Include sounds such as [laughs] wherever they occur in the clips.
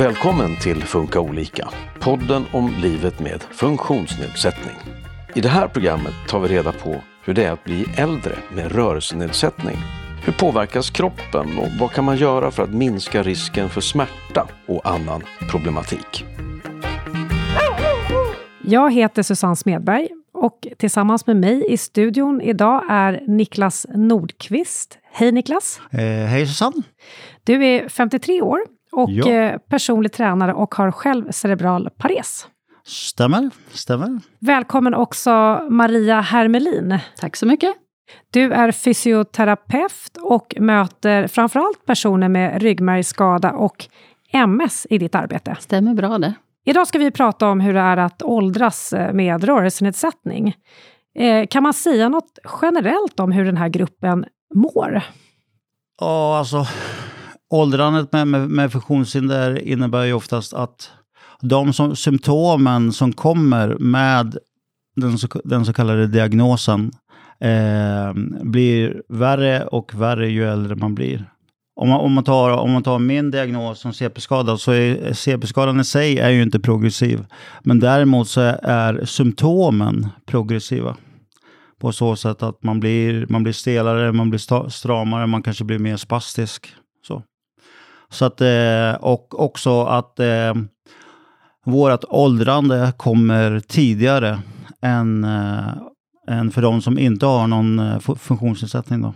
Välkommen till Funka olika, podden om livet med funktionsnedsättning. I det här programmet tar vi reda på hur det är att bli äldre med rörelsenedsättning. Hur påverkas kroppen och vad kan man göra för att minska risken för smärta och annan problematik? Jag heter Susanne Smedberg och tillsammans med mig i studion idag är Niklas Nordqvist. Hej Niklas! Eh, hej Susanne! Du är 53 år och Ja. eh, personlig tränare och har själv cerebral pares. Stämmer, stämmer. Välkommen också Maria Hermelin. Tack så mycket. Du är fysioterapeut och möter framförallt personer med ryggmärgsskada och MS i ditt arbete. Stämmer bra det. Idag ska vi prata om hur det är att åldras eh, med rörelsenedsättning. Eh, kan man säga något generellt om hur den här gruppen mår? Ja, alltså åldrandet med, med, med funktionshinder innebär ju oftast att de som, symptomen som kommer med den så, den så kallade diagnosen eh, blir värre och värre ju äldre man blir. Om man, om man, tar, om man tar min diagnos som CP-skada så är CP-skadan i sig är ju inte progressiv. Men däremot så är, symptomen progressiva. På så sätt att man blir, man blir stelare, man blir stramare, man kanske blir mer spastisk. Så, att, eh, och också att eh, vårt åldrande kommer tidigare än, eh, än för de som inte har någon eh, fu- funktionsnedsättning. Då.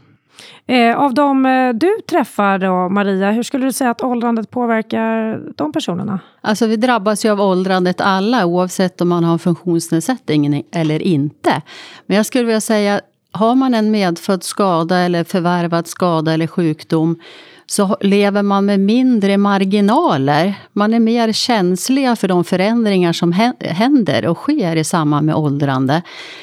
Eh, av de du träffar då, Maria, hur skulle du säga att åldrandet påverkar de personerna? Alltså vi drabbas ju av åldrandet alla oavsett om man har en funktionsnedsättning eller inte. Men jag skulle vilja säga, har man en medfödd skada eller förvärvad skada eller sjukdom så lever man med mindre marginaler. Man är mer känsliga för de förändringar som hä- händer och sker i samband med åldrande.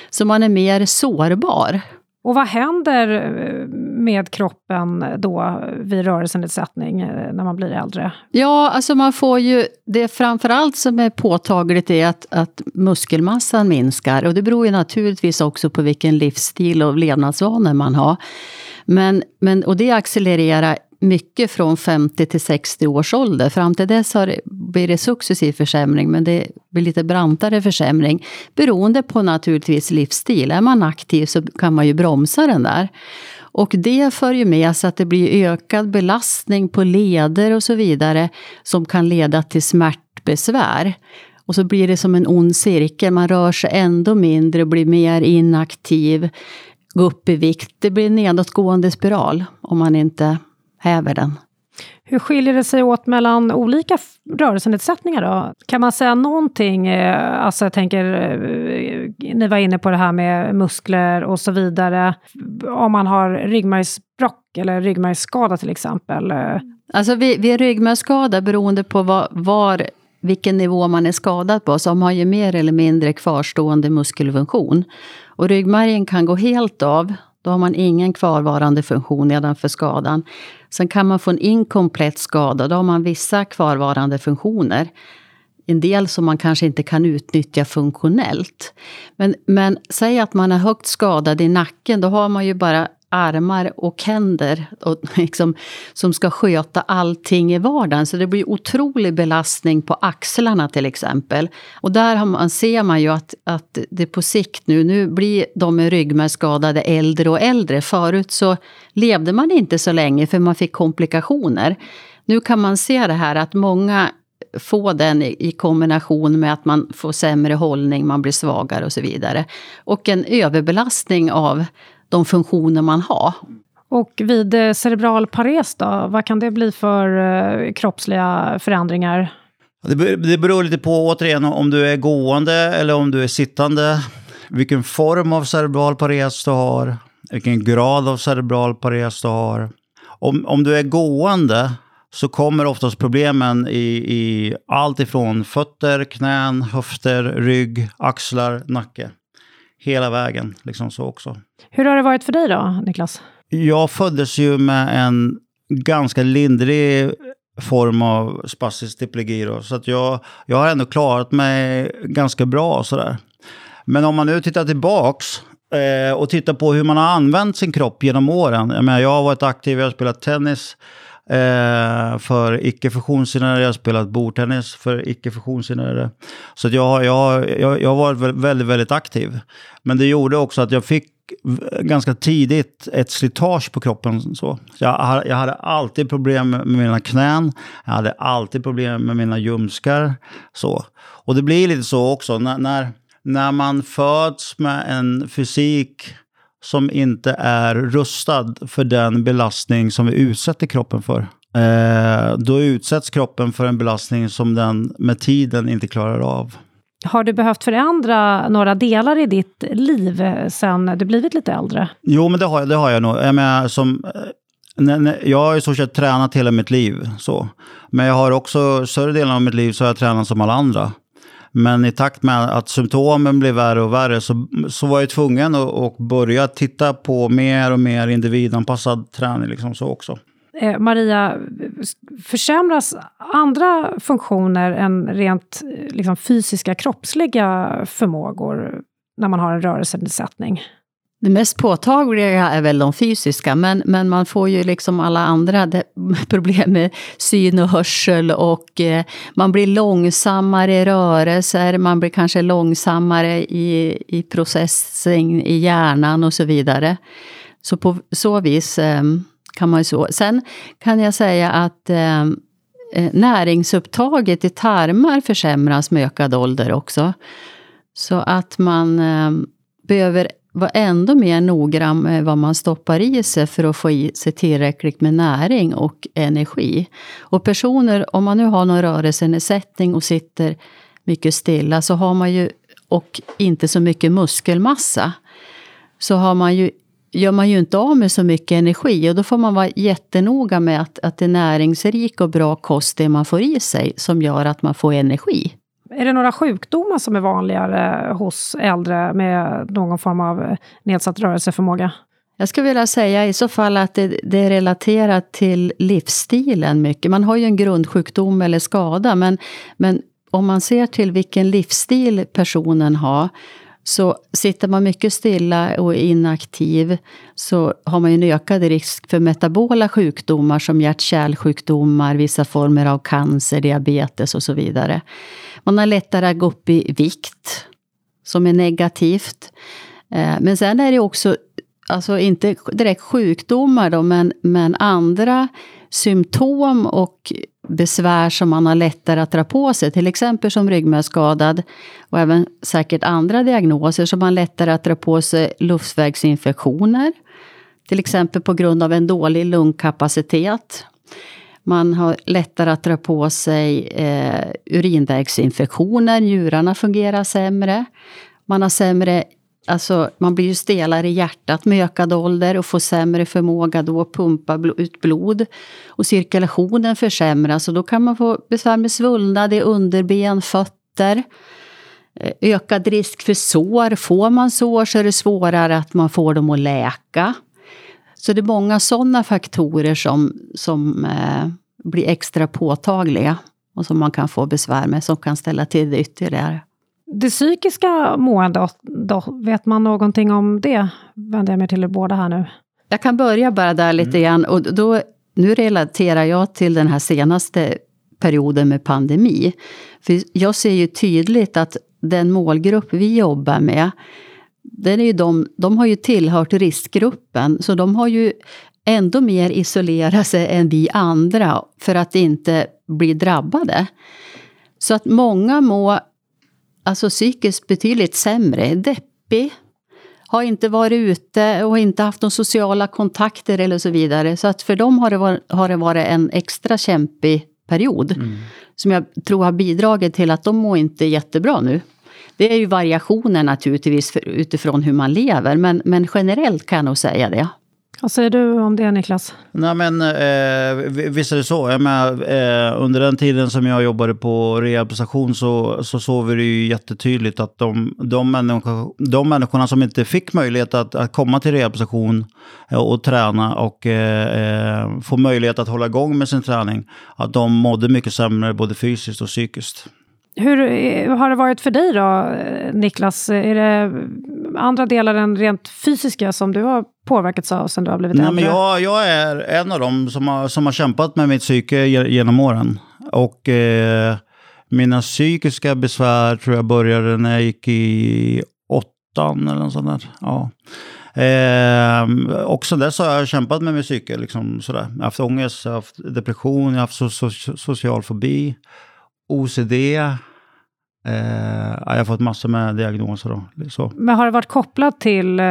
Så man är mer sårbar. Och vad händer eh, med kroppen då vid rörelsenedsättning eh, när man blir äldre? Ja, alltså man får ju... Det framförallt som är påtagligt är att, att muskelmassan minskar. Och det beror ju naturligtvis också på vilken livsstil och levnadsvanor man har. Men, men, och det accelererar mycket från 50 till 60 års ålder. Fram till dess har det, blir det successiv försämring, men det blir lite brantare försämring. Beroende på naturligtvis livsstil. Är man aktiv så kan man ju bromsa den där. Och det för ju med sig att det blir ökad belastning på leder och så vidare som kan leda till smärtbesvär. Och så blir det som en ond cirkel. Man rör sig ändå mindre och blir mer inaktiv. Går upp i vikt. Det blir en nedåtgående spiral om man inte häver den. Hur skiljer det sig åt mellan olika rörelsenedsättningar då? Kan man säga någonting, eh, alltså jag tänker, eh, ni var inne på det här med muskler och så vidare. Om man har ryggmärgsbråck eller ryggmärgsskada till exempel. eh, Alltså vid, vid ryggmärgsskada, beroende på var, var, vilken nivå man är skadad på, så har man ju mer eller mindre kvarstående muskelfunktion. Och ryggmärgen kan gå helt av. Då har man ingen kvarvarande funktion nedanför skadan. Sen kan man få en inkomplett skada. Då har man vissa kvarvarande funktioner. En del som man kanske inte kan utnyttja funktionellt. Men, men säg att man är högt skadad i nacken. Då har man ju bara armar och händer och [laughs] liksom, som ska sköta allting i vardagen. Så det blir otrolig belastning på axlarna till exempel. Och där har man, ser man ju att, att det på sikt nu, nu blir de med ryggmärgsskadade äldre och äldre. Förut så levde man inte så länge för man fick komplikationer. Nu kan man se det här att många får den i kombination med att man får sämre hållning, man blir svagare och så vidare. Och en överbelastning av de funktioner man har. Och vid eh, cerebral pares då, vad kan det bli för eh, kroppsliga förändringar? Det, be- det beror lite på återigen om du är gående eller om du är sittande. Vilken form av cerebral pares du har. Vilken grad av cerebral pares du har. Om, om du är gående så kommer oftast problemen i, i allt ifrån fötter, knän, höfter, rygg, axlar, nacke. Hela vägen, liksom så också. Hur har det varit för dig då, Niklas? Jag föddes ju med en ganska lindrig form av spastisk diplegi. Då, så att jag, jag har ändå klarat mig ganska bra sådär. Men om man nu tittar tillbaks eh, och tittar på hur man har använt sin kropp genom åren. Jag, menar, jag har varit aktiv, jag har spelat tennis eh, för icke funktionshindrade. Jag har spelat bordtennis för icke funktionshindrade. Så att jag, jag, jag, jag har varit väldigt, väldigt aktiv. Men det gjorde också att jag fick ganska tidigt ett slitage på kroppen. Så. så jag, jag hade alltid problem med mina knän. Jag hade alltid problem med mina ljumskar. Så. Och det blir lite så också. När, när, när man föds med en fysik som inte är rustad för den belastning som vi utsätter kroppen för. Eh, då utsätts kroppen för en belastning som den med tiden inte klarar av. Har du behövt förändra några delar i ditt liv sen du blivit lite äldre? Jo, men det har jag, det har jag nog. Jag, menar, som, eh, jag har i stort sett tränat hela mitt liv. Så. Men jag har också, större delen av mitt liv så har jag tränat som alla andra. Men i takt med att symptomen blev värre och värre så, så var jag tvungen att, och börja titta på mer och mer individanpassad träning. Liksom så också. Eh, Maria, försämras andra funktioner än rent eh, liksom, fysiska, kroppsliga förmågor när man har en rörelsenedsättning? Det mest påtagliga är väl de fysiska, men, men man får ju liksom alla andra [laughs] problem med syn och hörsel och eh, man blir långsammare i rörelser, man blir kanske långsammare i, i processing i hjärnan och så vidare. Så på så vis eh, kan man ju så. Sen kan jag säga att ehm, eh, näringsupptaget i tarmar försämras med ökad ålder också. Så att man ehm, behöver vara ändå mer noggrann med vad man stoppar i sig för att få i sig tillräckligt med näring och energi. Och personer, om man nu har någon rörelsenedsättning och sitter mycket stilla, så har man ju, och inte så mycket muskelmassa, så har man ju gör man ju inte av med så mycket energi och då får man vara jättenoga med att, att det är näringsrik och bra kost det man får i sig som gör att man får energi. Är det några sjukdomar som är vanligare hos äldre med någon form av nedsatt rörelseförmåga? Jag skulle vilja säga i så fall att det, det, är relaterat till livsstilen mycket. Man har ju en grundsjukdom eller skada, men, men om man ser till vilken livsstil personen har så sitter man mycket stilla och inaktiv så har man en ökad risk för metabola sjukdomar som hjärt-kärlsjukdomar, vissa former av cancer, diabetes och så vidare. Man har lättare att gå upp i vikt, som är negativt. Eh, men sen är det också, alltså inte direkt sjukdomar då, men, men andra symptom och besvär som man har lättare att dra på sig, till exempel som ryggmärgsskadad och även säkert andra diagnoser som man lättare att dra på sig luftvägsinfektioner, till exempel på grund av en dålig lungkapacitet. Man har lättare att dra på sig eh, urinvägsinfektioner, njurarna fungerar sämre. Man har sämre Alltså, man blir ju stelare i hjärtat med ökad ålder och får sämre förmåga då att pumpa ut blod. Och cirkulationen försämras och då kan man få besvär med svullnad i underben, fötter. Eh, ökad risk för sår. Får man sår så är det svårare att man får dem att läka. Så det är många sådana faktorer som, som eh, blir extra påtagliga och som man kan få besvär med, som kan ställa till det ytterligare. Det psykiska måendet, då, vet man någonting om det? Vänder jag mig till er båda här nu. Jag kan börja bara där lite mm. grann. Och då, nu relaterar jag till den här senaste perioden med pandemi. För jag ser ju tydligt att den målgrupp vi jobbar med, den är ju de, de har ju tillhört riskgruppen. Så de har ju ändå mer isolerat sig än vi andra för att inte bli drabbade. Så att många mår alltså psykiskt betydligt sämre, deppig, har inte varit ute och inte haft några sociala kontakter eller så vidare. Så att för dem har det varit, har det varit en extra kämpig period. Mm. Som jag tror har bidragit till att de mår inte jättebra nu. Det är ju variationer naturligtvis för, utifrån hur man lever, men, men generellt kan jag nog säga det. Vad säger du om det Niklas? Nej men eh, visst är det så. Jag menar, eh, under den tiden som jag jobbade på rehabstation så, så såg vi det ju jättetydligt att de, de, människor, de människorna som inte fick möjlighet att, att komma till rehabstation eh, och träna och eh, eh, få möjlighet att hålla igång med sin träning, att de mådde mycket sämre både fysiskt och psykiskt. Hur har det varit för dig då, Niklas? Är det andra delar än rent fysiska som du har påverkats av sen du har blivit Nej, äldre? men jag, jag är en av dem som har, som har kämpat med mitt psyke genom åren. Och eh, mina psykiska besvär tror jag började när jag gick i åttan eller något sånt där. Ja. Eh, och sen dess har jag kämpat med mitt psyke. Liksom, sådär. Jag har haft ångest, jag har haft depression, jag har haft so so social fobi, OCD. Eh, jag har fått massor med diagnoser. Då, så. Men har det varit kopplat till eh,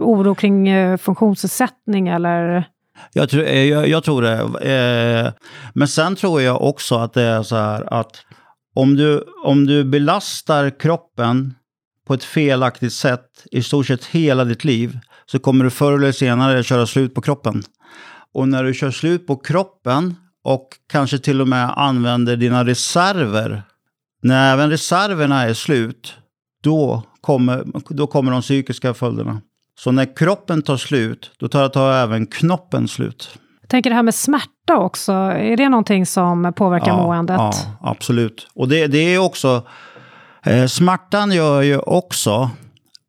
oro kring eh, funktionsnedsättning eller? Jag tror, eh, jag, jag tror det. Eh, men sen tror jag också att det är så här att om du, om du belastar kroppen på ett felaktigt sätt i stort sett hela ditt liv så kommer du förr eller senare köra slut på kroppen. Och när du kör slut på kroppen och kanske till och med använder dina reserver, när även reserverna är slut, då kommer, då kommer de psykiska följderna. Så när kroppen tar slut, då tar, tar även knoppen slut. Jag tänker det här med smärta också, är det någonting som påverkar ja, måendet? Ja, absolut. Och det, det är också, eh, smärtan gör ju också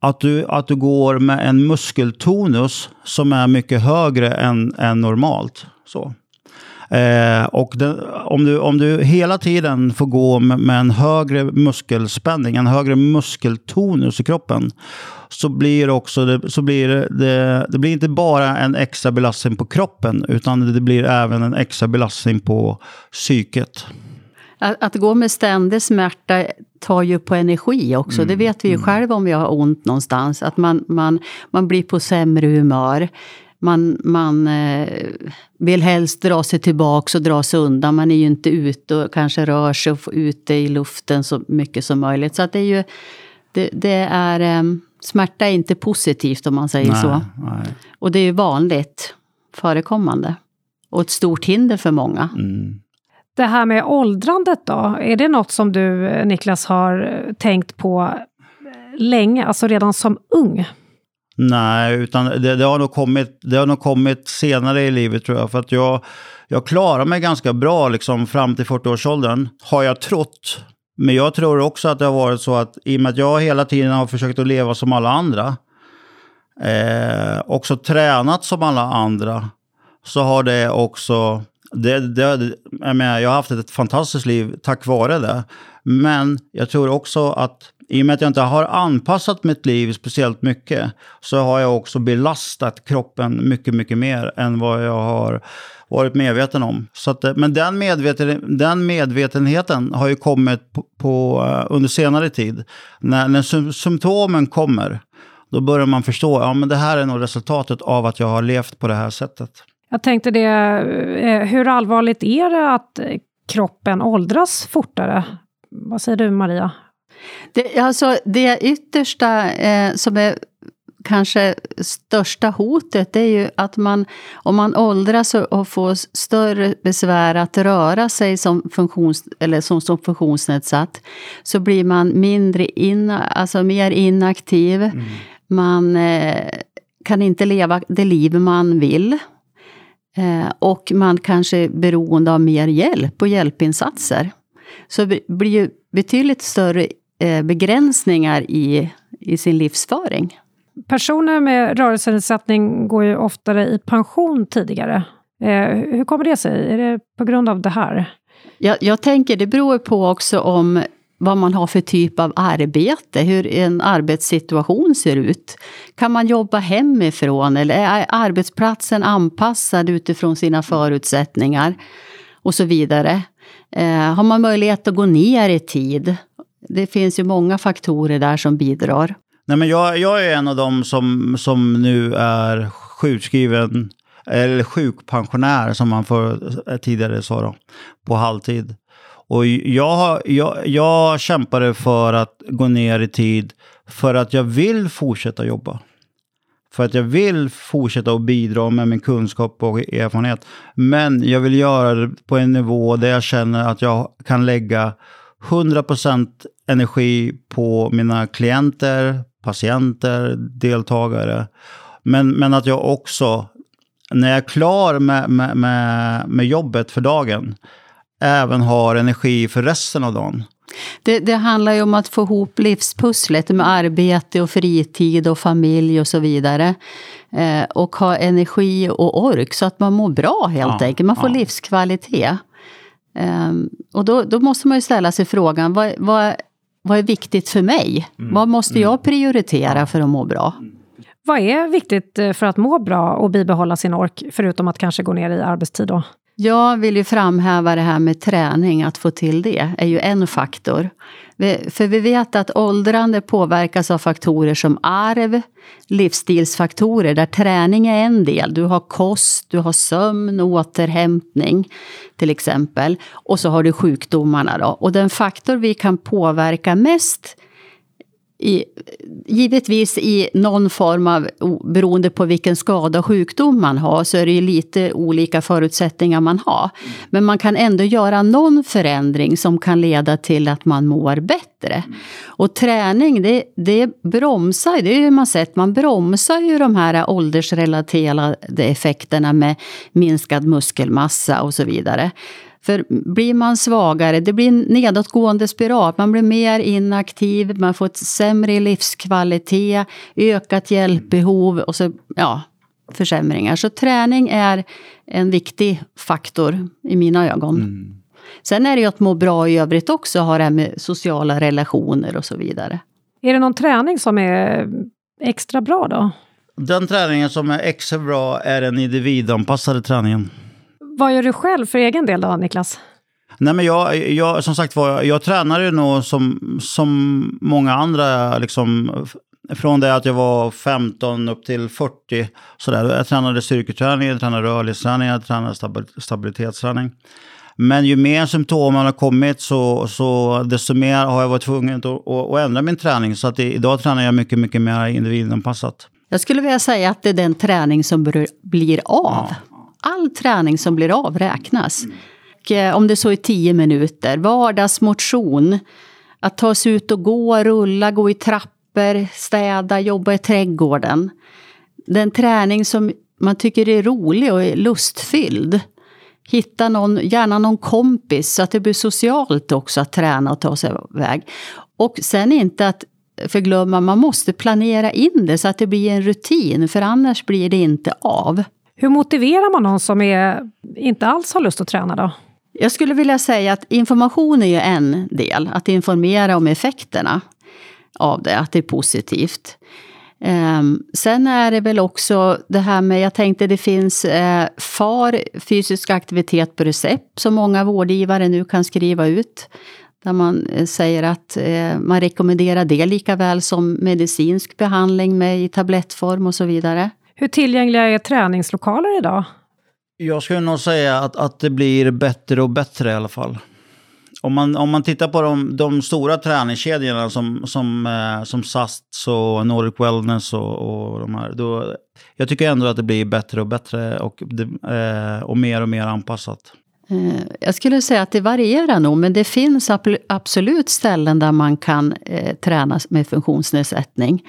att du, att du går med en muskeltonus som är mycket högre än, än normalt. Så. Eh, och den, om, du, om du hela tiden får gå med, med, en högre muskelspänning, en högre muskeltonus i kroppen, så blir, också det, så blir det, det, det blir inte bara en extra belastning på kroppen, utan det blir även en extra belastning på psyket. Att, att gå med ständig smärta tar ju på energi också. Mm, det vet vi ju mm. själva om vi har ont någonstans. Att man, man, man blir på sämre humör. Man, man eh, vill helst dra sig tillbaka och dra sig undan. Man är ju inte ute och kanske rör sig och får ute i luften så mycket som möjligt. Så att det är ju... Det, det är, eh, smärta är inte positivt om man säger nej, så. Nej. Och det är ju vanligt förekommande. Och ett stort hinder för många. Mm. Det här med åldrandet då, är det något som du Niklas har tänkt på länge, alltså redan som ung? Nej, utan det, det, har nog kommit, det har nog kommit senare i livet tror jag. För att jag, jag klarar mig ganska bra liksom, fram till 40-årsåldern, har jag trott. Men jag tror också att det har varit så att i och med att jag hela tiden har försökt att leva som alla andra, eh, också tränat som alla andra, så har det också... Det, det, jag, menar, jag har haft ett fantastiskt liv tack vare det. Men jag tror också att i och med att jag inte har anpassat mitt liv speciellt mycket så har jag också belastat kroppen mycket, mycket mer än vad jag har varit medveten om. Så att, eh, men den, medveten, den medvetenheten har ju kommit på, på eh, under senare tid. När, när symptomen kommer, då börjar man förstå att ja, det här är nog resultatet av att jag har levt på det här sättet. Jag tänkte det, eh, hur allvarligt är det att kroppen åldras fortare? Vad säger du Maria? Det, alltså, det yttersta eh, som är kanske största hotet det är ju att man, om man åldras och får större besvär att röra sig som, funktions, eller som, som funktionsnedsatt, så blir man mindre in, alltså mer inaktiv. Mm. Man eh, kan inte leva det liv man vill. Eh, och man kanske är beroende av mer hjälp och hjälpinsatser. Så det blir ju betydligt större begränsningar i, i sin livsföring. Personer med rörelsenedsättning går ju oftare i pension tidigare. Eh, hur kommer det sig? Är det på grund av det här? Jag, jag tänker det beror på också om vad man har för typ av arbete, hur en arbetssituation ser ut. Kan man jobba hemifrån eller är arbetsplatsen anpassad utifrån sina förutsättningar? Och så vidare. Eh, har man möjlighet att gå ner i tid? Det finns ju många faktorer där som bidrar. Nej, men jag, jag är en av dem som, som nu är sjukskriven, eller sjukpensionär som man för, eh, tidigare sa då, på halvtid. Och jag, jag, jag kämpade för att gå ner i tid för att jag vill fortsätta jobba. För att jag vill fortsätta att bidra med min kunskap och erfarenhet. Men jag vill göra det på en nivå där jag känner att jag kan lägga 100% energi på mina klienter, patienter, deltagare. Men, men att jag också, när jag är klar med, med, med, med jobbet för dagen, även har energi för resten av dagen. Det, det, handlar ju om att få ihop livspusslet med arbete och fritid och familj och så vidare. Eh, och ha energi och ork så att man mår bra helt ja, enkelt. Man får ja. livskvalitet. Eh, och då, då, måste man ju ställa sig frågan, vad, vad, vad är viktigt för mig? Mm. Vad måste jag mm. prioritera för att må bra? Vad är viktigt eh, för att må bra och bibehålla sin ork, förutom att kanske gå ner i arbetstid då? Jag vill ju framhäva det här med träning, att få till det är ju en faktor. För vi vet att åldrande påverkas av faktorer som arv, livsstilsfaktorer där träning är en del. Du har kost, du har sömn, återhämtning till exempel. Och så har du sjukdomarna då. Och den faktor vi kan påverka mest i, givetvis i någon form av, beroende på vilken skada och sjukdom man har, så är det ju lite olika förutsättningar man har. Men man kan ändå göra någon förändring som kan leda till att man mår bättre. Och träning, det, det bromsar, det har man sett, man bromsar ju de här åldersrelaterade effekterna med minskad muskelmassa och så vidare. För blir man svagare, det blir en nedåtgående spiral. Man blir mer inaktiv, man får ett sämre livskvalitet, ökat hjälpbehov och så, ja, försämringar. Så träning är en viktig faktor i mina ögon. Mm. Sen är det ju att må bra i övrigt också, ha det här med sociala relationer och så vidare. Är det någon träning som är extra bra då? Den träningen som är extra bra är den individanpassade träningen. Vad gör du själv för egen del då, Niklas? Nej, men jag, jag, som sagt var, jag tränar ju nog som, som många andra, liksom, från det att jag var 15 upp till 40. Sådär. Jag tränade styrketräning, jag tränade rörlighetsträning, jag tränade stabilitetsträning. Men ju mer symptomen har kommit så, så desto mer har jag varit tvungen att, att, att ändra min träning. Så att idag tränar jag mycket, mycket mer individanpassat. Jag skulle vilja säga att det är den träning som blir av. Ja all träning som blir av räknas. Och, eh, om det så är tio minuter, vardagsmotion, att ta sig ut och gå, rulla, gå i trappor, städa, jobba i trädgården. Den träning som man tycker är rolig och är lustfylld. Hitta någon, gärna någon kompis så att det blir socialt också att träna och ta sig iväg. Och sen inte att förglömma, man måste planera in det så att det blir en rutin, för annars blir det inte av. Hur motiverar man någon som är, inte alls har lust att träna då? Jag skulle vilja säga att information är ju en del. Att informera om effekterna av det, att det är positivt. Ehm, sen är det väl också det här med, jag tänkte det finns eh, FAR, fysisk aktivitet på recept, som många vårdgivare nu kan skriva ut. Där man eh, säger att eh, man rekommenderar det lika väl som medicinsk behandling med i tablettform och så vidare. Hur tillgängliga är träningslokaler idag? Jag skulle nog säga att, att det blir bättre och bättre i alla fall. Om man, om man tittar på de, de stora träningskedjorna som, som, eh, som SAST och Nordic Wellness och, och de här. Då, jag tycker ändå att det blir bättre och bättre och, eh, och mer och mer anpassat. Eh, jag skulle säga att det varierar nog, men det finns absolut ställen där man kan eh, träna med funktionsnedsättning.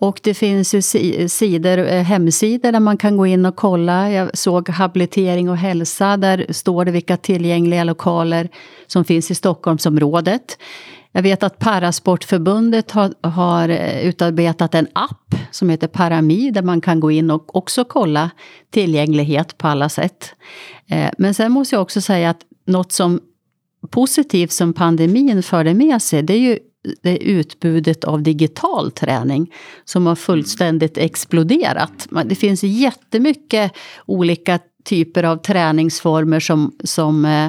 Och det finns ju sidor, eh, hemsidor där man kan gå in och kolla. Jag såg habilitering och hälsa. Där står det vilka tillgängliga lokaler som finns i Stockholmsområdet. Jag vet att Parasportförbundet har, har eh, utarbetat en app som heter Parami där man kan gå in och också kolla tillgänglighet på alla sätt. Eh, men sen måste jag också säga att något som positivt som pandemin förde med sig, det är ju det utbudet av digital träning som har fullständigt exploderat. Det finns jättemycket olika typer av träningsformer som, som eh,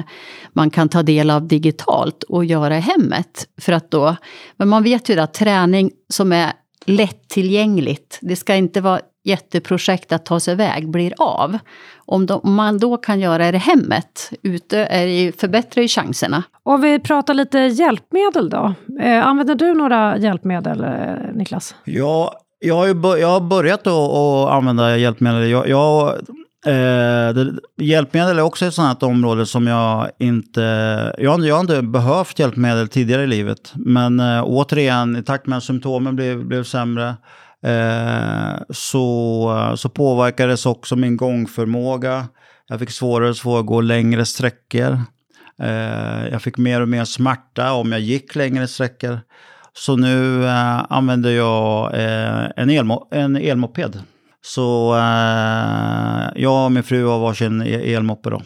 man kan ta del av digitalt och göra i hemmet. För att då, men man vet ju att träning som är lättillgängligt, det ska inte vara jätteprojekt att ta sig iväg blir av. Om, de, om man då kan göra det hemmet, ute, är det, förbättrar ju chanserna. Och vi pratar lite hjälpmedel då. Eh, använder du några hjälpmedel, eh, Niklas? Ja, jag har, ju jag har börjat att, att använda hjälpmedel. Jag, jag eh, det, hjälpmedel är också ett sådant område som jag inte... Jag, jag har inte behövt hjälpmedel tidigare i livet. Men eh, återigen, i takt med att symptomen blev, blev sämre Eh, så, så påverkades också min gångförmåga. Jag fick svårare och svårare att gå längre sträckor. Eh, jag fick mer och mer smärta om jag gick längre sträckor. Så nu eh, använder jag eh, en, elmo en elmoped. Så eh, jag och min fru har varsin e, elmoppe då.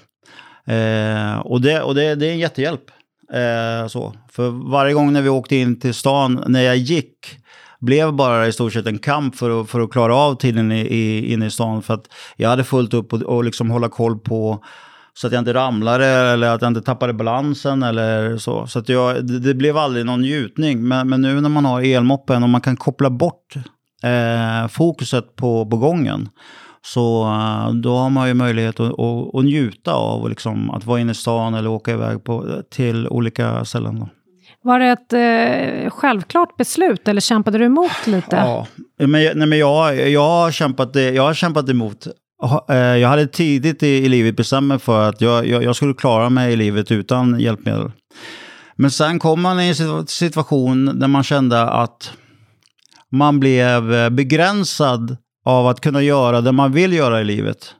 Eh, och det, och det, det är en jättehjälp. Eh, så. För varje gång när vi åkte in till stan, när jag gick, blev bara i stort sett en kamp för att, för att klara av tiden i, i, inne i stan. För att jag hade fullt upp och, och liksom hålla koll på så att jag inte ramlade eller att jag inte tappade balansen eller så. Så att jag, det, det blev aldrig någon njutning. Men, men nu när man har elmoppen och man kan koppla bort eh, fokuset på, på gången. Så eh, då har man ju möjlighet att, att, att njuta av liksom, att vara inne i stan eller åka iväg på, till olika ställen. Då. Var det ett eh, självklart beslut eller kämpade du emot lite? Ja, men, nej, men jag, jag, har kämpat, eh, jag har kämpat emot. Eh, jag hade tidigt i, i livet bestämt mig för att jag, jag, jag, skulle klara mig i livet utan hjälpmedel. Men sen kom man i en situation där man kände att man blev eh, begränsad av att kunna göra det man vill göra i livet.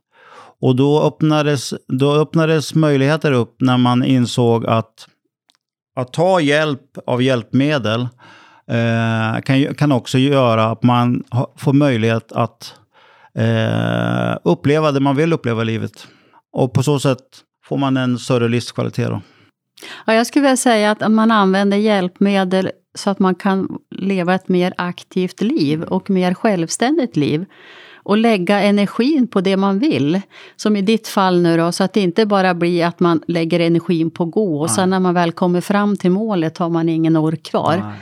Och då öppnades, då öppnades möjligheter upp när man insåg att att ta hjälp av hjälpmedel eh, kan, kan också göra att man ha, får möjlighet att eh, uppleva det man vill uppleva i livet. Och på så sätt får man en större livskvalitet. Då. Ja, jag skulle vilja säga att man använder hjälpmedel så att man kan leva ett mer aktivt liv och mer självständigt liv. Och lägga energin på det man vill. Som i ditt fall nu då, så att det inte bara blir att man lägger energin på gå och Nej. sen när man väl kommer fram till målet har man ingen ork kvar. Nej.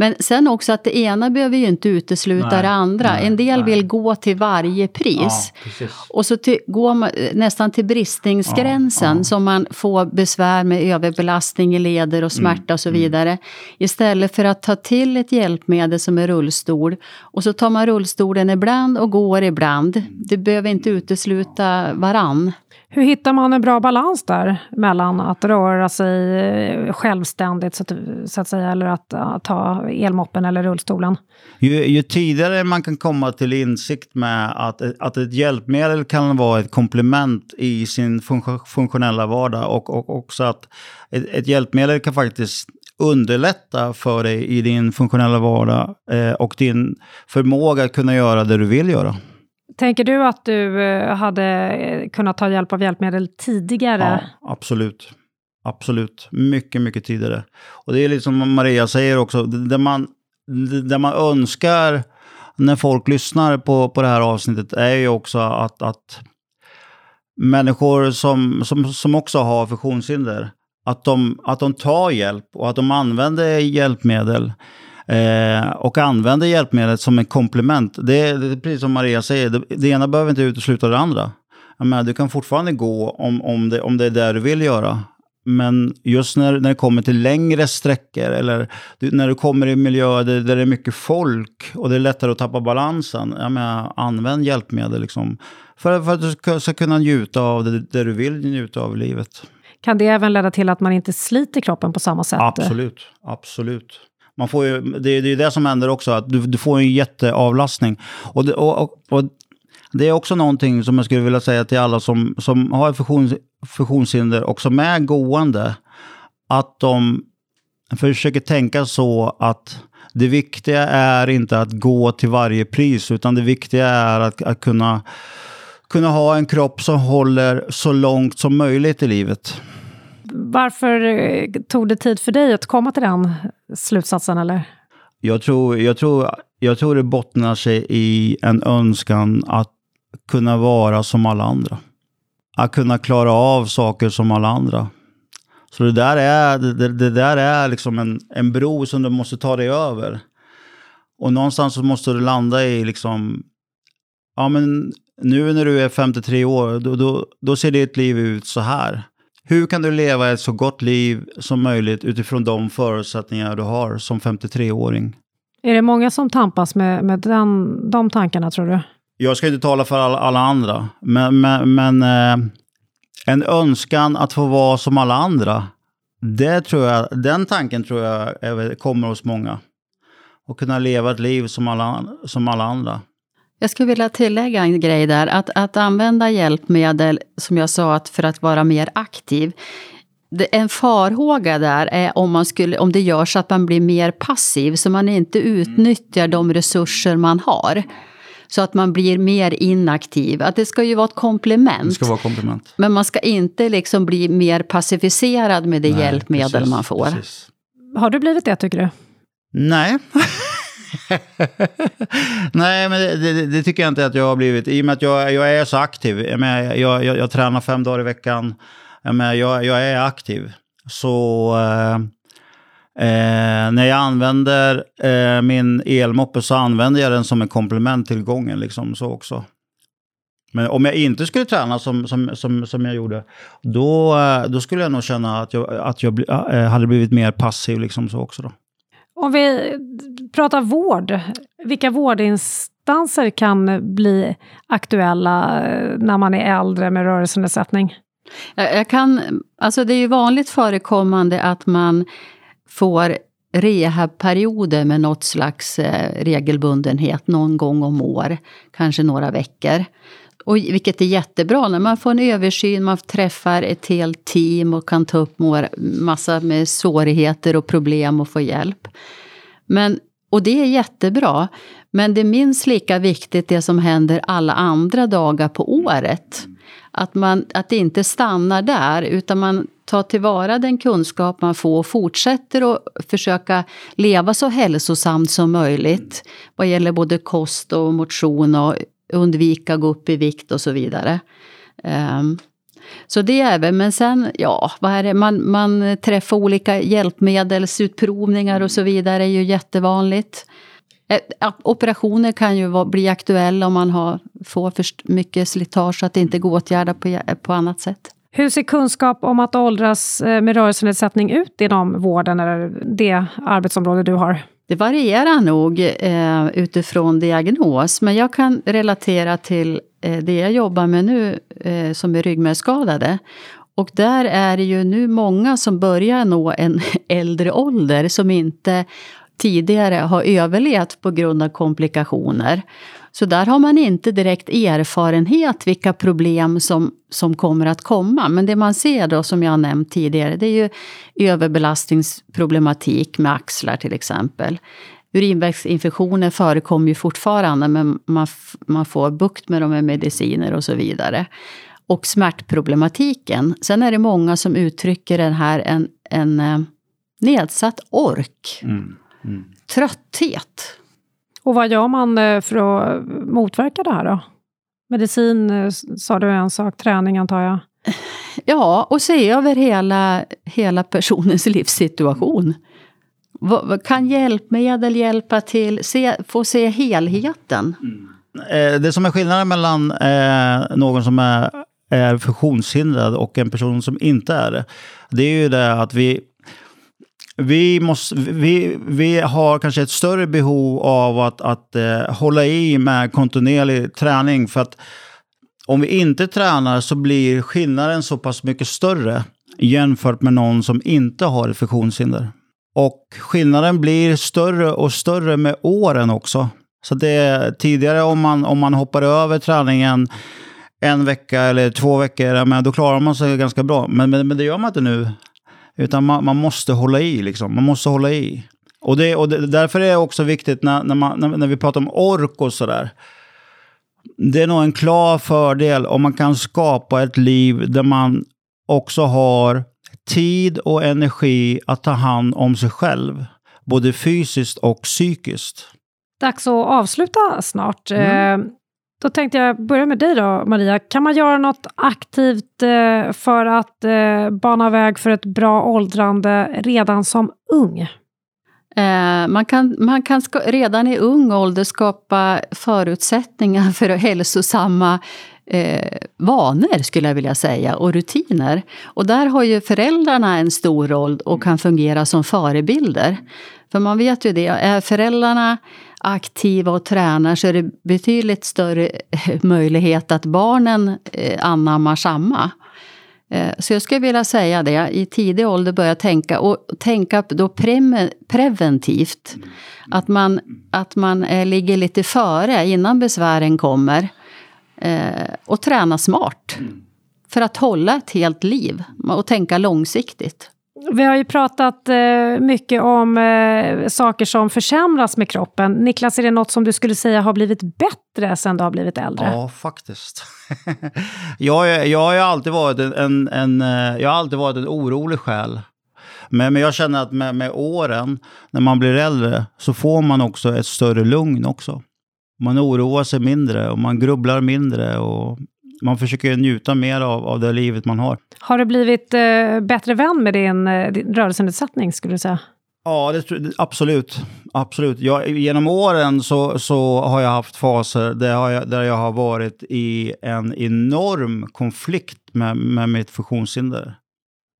Men sen också att det ena behöver ju inte utesluta nej, det andra. Nej, en del nej. vill gå till varje pris. Ja, och så till, går man nästan till bristningsgränsen ja, ja. som man får besvär med överbelastning i leder och smärta mm, och så mm. vidare. Mm. Istället för att ta till ett hjälpmedel som är rullstol. Och så tar man rullstolen ibland och går ibland. Mm. Det behöver inte utesluta varann. Hur hittar man en bra balans där mellan att röra sig eh, självständigt så att, så att säga, eller att, uh, ta elmoppen eller rullstolen? Ju, ju, tidigare man kan komma till insikt med att, att ett hjälpmedel kan vara ett komplement i sin funktionella vardag och, och också att ett, ett hjälpmedel kan faktiskt underlätta för dig i din funktionella vardag eh, och din förmåga att kunna göra det du vill göra. Tänker du att du eh, hade eh, kunnat ta hjälp av hjälpmedel tidigare? Ja, absolut. Absolut. Mycket, mycket tidigare. Och det är lite som Maria säger också, det man, det man önskar när folk lyssnar på, på det här avsnittet är ju också att, att människor som, som, som också har funktionshinder, att de, att de tar hjälp och att de använder hjälpmedel eh, och använder hjälpmedlet som en komplement. Det, det är precis som Maria säger, det, det ena behöver inte utesluta det andra. menar, du kan fortfarande gå om, om, det, om det är det du vill göra. Men just när, när det kommer till längre sträckor eller du, när du kommer i miljöer där, där, det är mycket folk och det är lättare att tappa balansen, jag menar, använd hjälpmedel liksom, för, för att du ska, ska kunna njuta av det, det du vill njuta av i livet. Kan det även leda till att man inte sliter kroppen på samma sätt? Absolut, absolut. Man får ju, det, det är det som händer också, att du, du får en jätteavlastning. Och det, och, och, och det är också någonting som jag skulle vilja säga till alla som, som har funktions, funktionshinder och som är gående. Att de försöker tänka så att det viktiga är inte att gå till varje pris, utan det viktiga är att, att kunna, kunna ha en kropp som håller så långt som möjligt i livet varför eh, tog det tid för dig att komma till den slutsatsen? Eller? Jag, tror, jag, tror, jag tror det bottnar sig i en önskan att kunna vara som alla andra. Att kunna klara av saker som alla andra. Så det där är, det, det där är liksom en, en bro som du måste ta dig över. Och någonstans så måste du landa i liksom, ja men nu när du är 53 år, då, då, då ser ditt liv ut så här. Hur kan du leva ett så gott liv som möjligt utifrån de förutsättningar du har som 53-åring? Är det många som tampas med, med den, de tankarna, tror du? Jag ska inte tala för alla, alla andra, men, men, men eh, en önskan att få vara som alla andra, det tror jag, den tanken tror jag är, kommer hos många. Och kunna leva ett liv som alla, som alla andra. Jag skulle vilja tillägga en grej där. Att, att använda hjälpmedel, som jag sa, att för att vara mer aktiv. det, en farhåga där är om, man skulle, om det gör så att man blir mer passiv, så man inte utnyttjar de resurser man har. Så att man blir mer inaktiv. Att det ska ju vara ett komplement. Det ska vara komplement. Men man ska inte liksom bli mer pacificerad med det Nej, hjälpmedel precis, man får. Precis. Har du blivit det tycker du? Nej. [laughs] [laughs] Nej, men det, det, det, tycker jag inte att jag har blivit. I och med att jag, jag är så aktiv. Jag, menar, jag, jag, jag tränar fem dagar i veckan. Jag, menar, jag, jag är aktiv. Så eh, eh, när jag använder eh, min elmoppe så använder jag den som en komplement till gången. Liksom, så också. Men om jag inte skulle träna som, som, som, som jag gjorde, då, eh, då skulle jag nog känna att jag, att jag eh, hade blivit mer passiv. Liksom, så också då. Om vi pratar vård, vilka vårdinstanser kan bli aktuella eh, när man är äldre med rörelsenedsättning? Jag kan, alltså det är ju vanligt förekommande att man får rehabperioder med något slags eh, regelbundenhet någon gång om år, kanske några veckor. Och vilket är jättebra när man får en översyn, man träffar ett helt team och kan ta upp massa med svårigheter och problem och få hjälp. Men, och det är jättebra. Men det är minst lika viktigt det som händer alla andra dagar på året. Att, man, att det inte stannar där, utan man tar tillvara den kunskap man får och fortsätter att försöka leva så hälsosamt som möjligt. Vad gäller både kost och motion och undvika att gå upp i vikt och så vidare. Um, så det är väl, men sen, ja, vad är det? Man, man träffar olika hjälpmedelsutprovningar och så vidare, är ju jättevanligt. Operationer kan ju bli aktuella om man har, får för mycket slitage så att det inte går att åtgärda på, på annat sätt. Hur ser kunskap om att åldras eh, med rörelsenedsättning ut inom vården eller det arbetsområde du har? Det varierar nog eh, utifrån diagnos, men jag kan relatera till eh, det jag jobbar med nu eh, som är ryggmärgsskadade. Och där är det ju nu många som börjar nå en [laughs] äldre ålder som inte tidigare har överlevt på grund av komplikationer. Så där har man inte direkt erfarenhet vilka problem som, som kommer att komma. Men det man ser då, som jag nämnt tidigare, det är ju överbelastningsproblematik med axlar till exempel. Urinvägsinfektioner förekommer ju fortfarande, men man, man får bukt med dem med mediciner och så vidare. Och smärtproblematiken. Sen är det många som uttrycker den här en, en eh, nedsatt ork. Mm. Mm. Trötthet. Och vad gör man eh, för att motverka det här då? Medicin eh, sa du en sak, träning antar jag? Ja, och se över hela, hela personens [laughs] livssituation. Kan hjälpmedel hjälpa till? Se, få se helheten. Mm. Eh, det som är skillnaden mellan någon som är, är funktionshindrad och en person som inte är det, det är ju det att vi vi, måste, vi, vi har kanske ett större behov av att, att eh, hålla i med kontinuerlig träning. För att om vi inte tränar så blir skillnaden så pass mycket större jämfört med någon som inte har ett funktionshinder. Och skillnaden blir större och större med åren också. Så det tidigare om man, om man hoppar över träningen en vecka eller två veckor, men då klarar man sig ganska bra. Men, men, men det gör man inte nu. Utan man, man, måste hålla i, liksom. Man måste hålla i. Och, det, och det, därför är det också viktigt när, när, man, när, när vi pratar om ork och sådär. Det är nog en klar fördel om man kan skapa ett liv där man också har tid och energi att ta hand om sig själv. Både fysiskt och psykiskt. Dags att avsluta snart. Mm. Då tänkte jag börja med dig då, Maria. Kan man göra något aktivt eh, för att eh, bana väg för ett bra åldrande redan som ung? Eh, man kan, man kan redan i ung ålder skapa förutsättningar [laughs] för hälsosamma eh, vanor, skulle jag vilja säga, och rutiner. Och där har ju föräldrarna en stor roll och kan fungera som förebilder. För man vet ju det, är föräldrarna aktiva och tränar så är det betydligt större möjlighet att barnen eh, anammar samma. Eh, så jag skulle vilja säga det, i tidig ålder börja tänka och tänka då pre preventivt. Att man, att man eh, ligger lite före innan besvären kommer. Och träna smart. för att hålla ett helt liv och tänka långsiktigt. Vi har ju pratat eh, mycket om eh, saker som försämras med kroppen. Niklas, är det något som du skulle säga har blivit bättre sen du har blivit äldre? Ja, faktiskt. [laughs] jag, jag har ju alltid varit en, en, en, eh, jag har alltid varit en orolig själ. Men, men jag känner att med, med åren, när man blir äldre, så får man också ett större lugn också. Man oroar sig mindre och man grubblar mindre och man försöker njuta mer av, av det livet man har. Har du blivit eh, bättre vän med din, eh, din rörelsenedsättning, skulle du säga? Ja, det, absolut. absolut. Jag, genom åren så, så har jag haft faser där jag, där jag har varit i en enorm konflikt med, med mitt funktionshinder.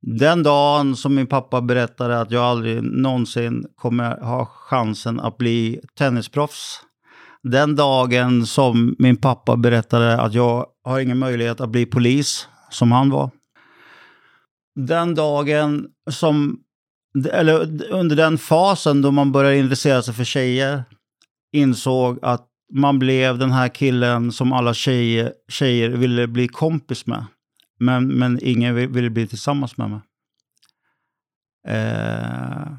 Den dagen som min pappa berättade att jag aldrig någonsin kommer ha chansen att bli tennisproffs. Den dagen som min pappa berättade att jag har ingen möjlighet att bli polis, som han var. Den dagen som, eller under den fasen då man började intressera sig för tjejer, insåg att man blev den här killen som alla tjejer, tjejer ville bli kompis med. Men, men ingen ville bli tillsammans med mig. Eh,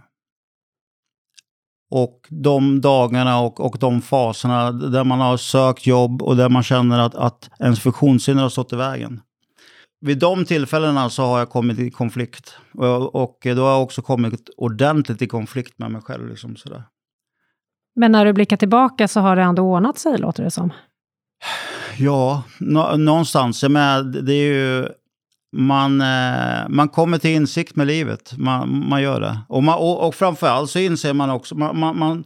och de dagarna och, och de faserna där man har sökt jobb och där man känner att, att ens funktionshinder har stått i vägen. Vid de tillfällena så har jag kommit i konflikt. Och, och då har jag också kommit ordentligt i konflikt med mig själv. Liksom sådär. Men när du blickar tillbaka så har det ändå ordnat sig, låter det som. Ja, nå någonstans. Jag det är ju man, eh, man kommer till insikt med livet. Man, man gör det. Och, man, och, och framförallt så inser man också, man, man, man,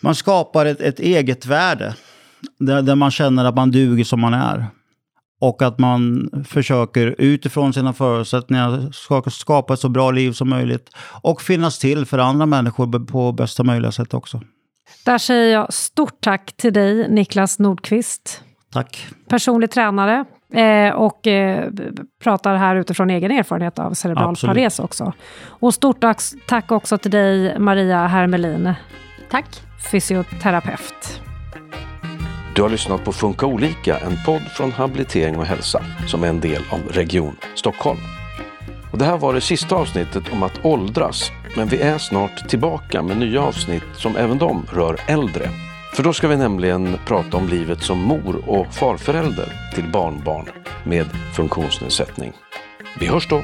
man skapar ett, ett eget värde. Där, där man känner att man duger som man är. Och att man försöker utifrån sina förutsättningar skapa ett så bra liv som möjligt. Och finnas till för andra människor på bästa möjliga sätt också. Där säger jag stort tack till dig, Niklas Nordqvist. Tack. Personlig tränare, Eh, och eh, pratar här utifrån egen erfarenhet av cerebral pares också. Och stort tack också till dig, Maria Hermelin. Tack. Fysioterapeut. Du har lyssnat på Funka olika, en podd från Habilitering och hälsa som är en del av Region Stockholm. Och det här var det sista avsnittet om att åldras, men vi är snart tillbaka med nya avsnitt som även de rör äldre. För då ska vi nämligen prata om livet som mor och farförälder till barnbarn med funktionsnedsättning. Vi hörs då!